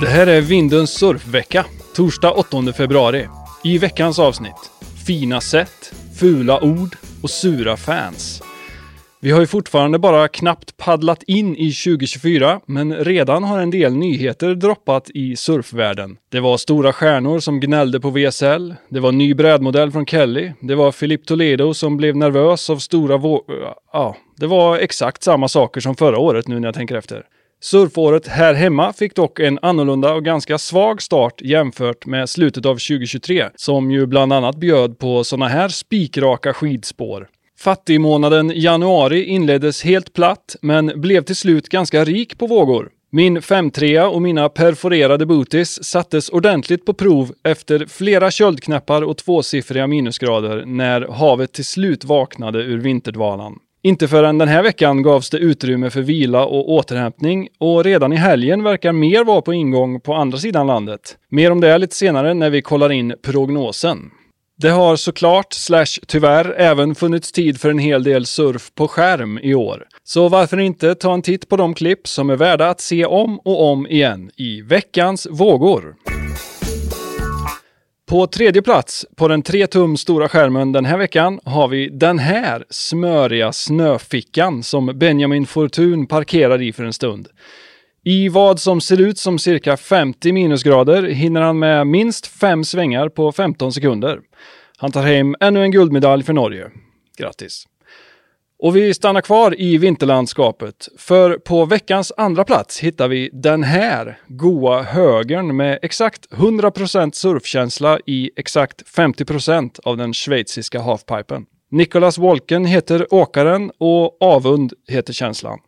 Det här är Vindens surfvecka, torsdag 8 februari. I veckans avsnitt, fina sätt, fula ord och sura fans. Vi har ju fortfarande bara knappt paddlat in i 2024, men redan har en del nyheter droppat i surfvärlden. Det var stora stjärnor som gnällde på VSL, det var ny brädmodell från Kelly, det var Filip Toledo som blev nervös av stora vå... Ja, det var exakt samma saker som förra året nu när jag tänker efter. Surfåret här hemma fick dock en annorlunda och ganska svag start jämfört med slutet av 2023, som ju bland annat bjöd på sådana här spikraka skidspår. Fattigmånaden januari inleddes helt platt, men blev till slut ganska rik på vågor. Min 5-3 och mina perforerade booties sattes ordentligt på prov efter flera köldknäppar och tvåsiffriga minusgrader när havet till slut vaknade ur vinterdvalan. Inte förrän den här veckan gavs det utrymme för vila och återhämtning och redan i helgen verkar mer vara på ingång på andra sidan landet. Mer om det lite senare när vi kollar in prognosen. Det har såklart, slash tyvärr, även funnits tid för en hel del surf på skärm i år. Så varför inte ta en titt på de klipp som är värda att se om och om igen i veckans vågor. På tredje plats på den 3 tum stora skärmen den här veckan har vi den här smöriga snöfickan som Benjamin Fortun parkerar i för en stund. I vad som ser ut som cirka 50 minusgrader hinner han med minst fem svängar på 15 sekunder. Han tar hem ännu en guldmedalj för Norge. Grattis! Och vi stannar kvar i vinterlandskapet, för på veckans andra plats hittar vi den här goa högern med exakt 100% surfkänsla i exakt 50% av den schweiziska halfpipen. Nicholas Wolken heter åkaren och Avund heter känslan.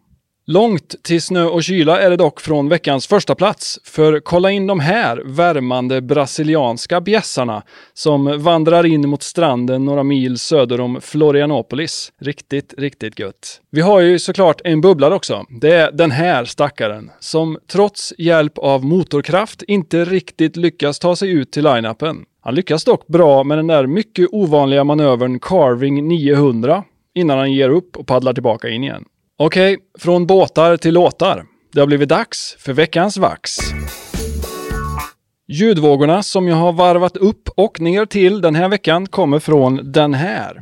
Långt till snö och kyla är det dock från veckans första plats. För kolla in de här värmande brasilianska bjässarna som vandrar in mot stranden några mil söder om Florianopolis. Riktigt, riktigt gött. Vi har ju såklart en bubblare också. Det är den här stackaren som trots hjälp av motorkraft inte riktigt lyckas ta sig ut till line-upen. Han lyckas dock bra med den där mycket ovanliga manövern Carving 900 innan han ger upp och paddlar tillbaka in igen. Okej, från båtar till låtar. Det har blivit dags för veckans vax. Ljudvågorna som jag har varvat upp och ner till den här veckan kommer från den här.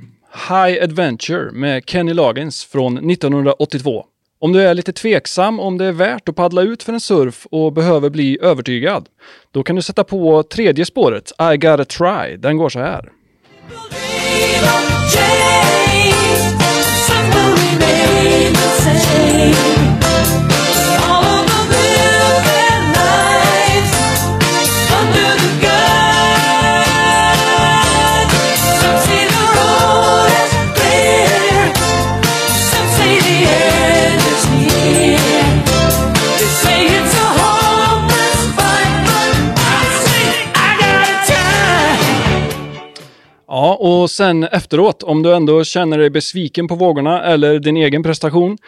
High Adventure med Kenny Loggins från 1982. Om du är lite tveksam om det är värt att paddla ut för en surf och behöver bli övertygad, då kan du sätta på tredje spåret, I gotta try. Den går så här. Och sen efteråt, om du ändå känner dig besviken på vågorna eller din egen prestation,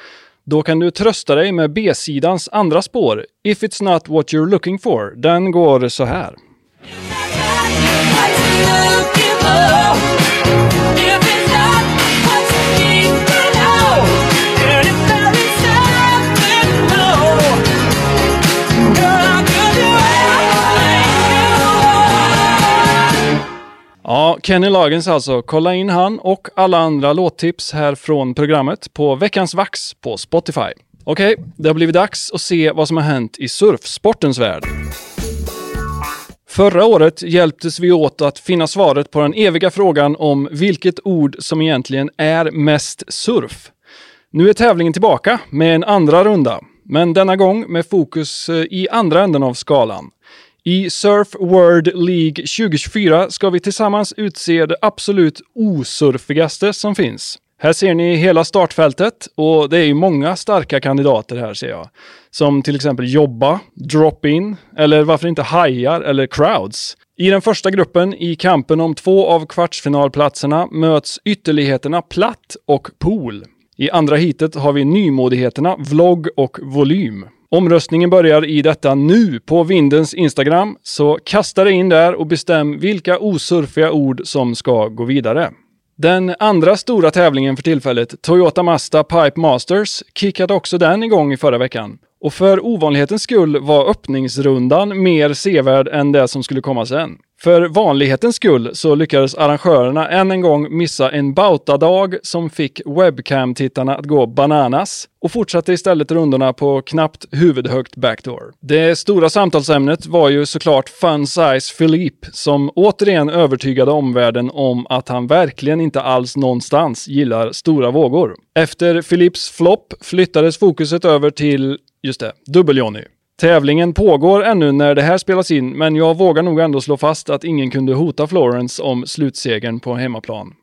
då kan du trösta dig med B-sidans andra spår, If it's not what you're looking for. Den går så här. Kenny Lagens alltså. Kolla in han och alla andra låttips här från programmet på Veckans Vax på Spotify. Okej, det har blivit dags att se vad som har hänt i surfsportens värld. Förra året hjälptes vi åt att finna svaret på den eviga frågan om vilket ord som egentligen är mest surf. Nu är tävlingen tillbaka med en andra runda, men denna gång med fokus eh, i andra änden av skalan. I Surf World League 2024 ska vi tillsammans utse det absolut osurfigaste som finns. Här ser ni hela startfältet och det är ju många starka kandidater här ser jag. Som till exempel Jobba, Drop-In eller varför inte Hajar eller Crowds. I den första gruppen i kampen om två av kvartsfinalplatserna möts ytterligheterna Platt och Pool. I andra hitet har vi nymodigheterna Vlogg och Volym. Omröstningen börjar i detta nu på Vindens Instagram, så kasta dig in där och bestäm vilka osurfiga ord som ska gå vidare. Den andra stora tävlingen för tillfället, Toyota Mazda Pipe Masters, kickade också den igång i förra veckan. Och för ovanlighetens skull var öppningsrundan mer sevärd än det som skulle komma sen. För vanlighetens skull så lyckades arrangörerna än en gång missa en bautadag som fick webcam-tittarna att gå bananas och fortsatte istället rundorna på knappt huvudhögt backdoor. Det stora samtalsämnet var ju såklart Fun Size Philippe som återigen övertygade omvärlden om att han verkligen inte alls någonstans gillar stora vågor. Efter Philips flopp flyttades fokuset över till, just det, Dubbel-Johnny. Tävlingen pågår ännu när det här spelas in, men jag vågar nog ändå slå fast att ingen kunde hota Florence om slutsegern på hemmaplan.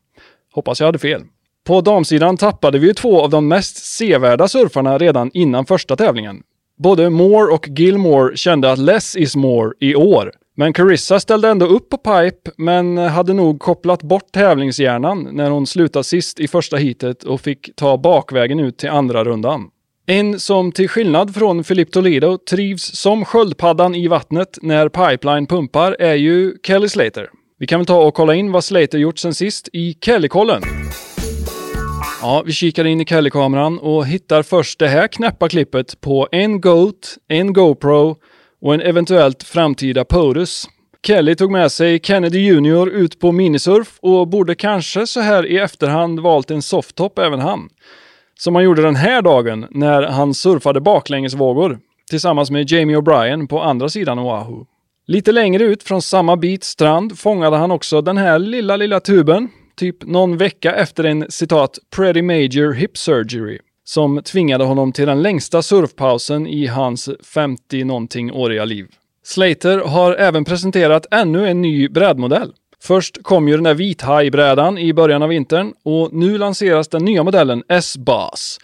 Hoppas jag hade fel. På damsidan tappade vi ju två av de mest sevärda surfarna redan innan första tävlingen. Både Moore och Gilmore kände att less is more i år. Men Carissa ställde ändå upp på pipe, men hade nog kopplat bort tävlingshjärnan när hon slutade sist i första heatet och fick ta bakvägen ut till andra rundan. En som till skillnad från Philip Toledo trivs som sköldpaddan i vattnet när Pipeline pumpar är ju Kelly Slater. Vi kan väl ta och kolla in vad Slater gjort sen sist i Kellykollen. Ja, vi kikar in i Kelly-kameran och hittar först det här knäppa klippet på en Goat, en GoPro och en eventuellt framtida POTUS. Kelly tog med sig Kennedy junior ut på minisurf och borde kanske så här i efterhand valt en softtop även han som han gjorde den här dagen när han surfade baklängesvågor tillsammans med Jamie O'Brien på andra sidan Oahu. Lite längre ut från samma bit strand fångade han också den här lilla, lilla tuben, typ någon vecka efter en citat “pretty major hip surgery” som tvingade honom till den längsta surfpausen i hans 50-någonting-åriga liv. Slater har även presenterat ännu en ny brädmodell. Först kom ju den där vithajbrädan i början av vintern och nu lanseras den nya modellen S-Bas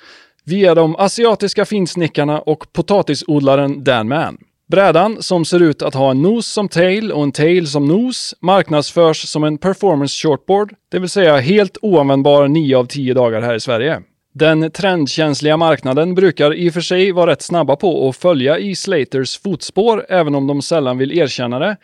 via de asiatiska finsnickarna och potatisodlaren Danman. Brädan, som ser ut att ha en nos som tail och en tail som nos, marknadsförs som en performance shortboard, det vill säga helt oanvändbar 9 av 10 dagar här i Sverige. Den trendkänsliga marknaden brukar i och för sig vara rätt snabba på att följa i Slaters fotspår, även om de sällan vill erkänna det.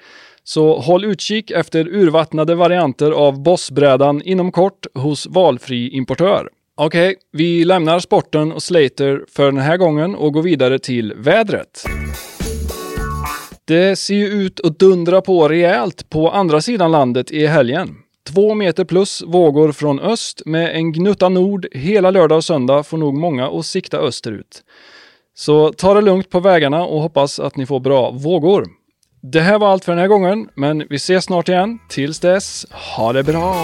Så håll utkik efter urvattnade varianter av Bossbrädan inom kort hos valfri importör. Okej, okay, vi lämnar sporten och Slater för den här gången och går vidare till vädret. Det ser ju ut att dundra på rejält på andra sidan landet i helgen. Två meter plus vågor från öst med en gnutta nord hela lördag och söndag får nog många att sikta österut. Så ta det lugnt på vägarna och hoppas att ni får bra vågor. Det här var allt för den här gången, men vi ses snart igen. Tills dess, ha det bra!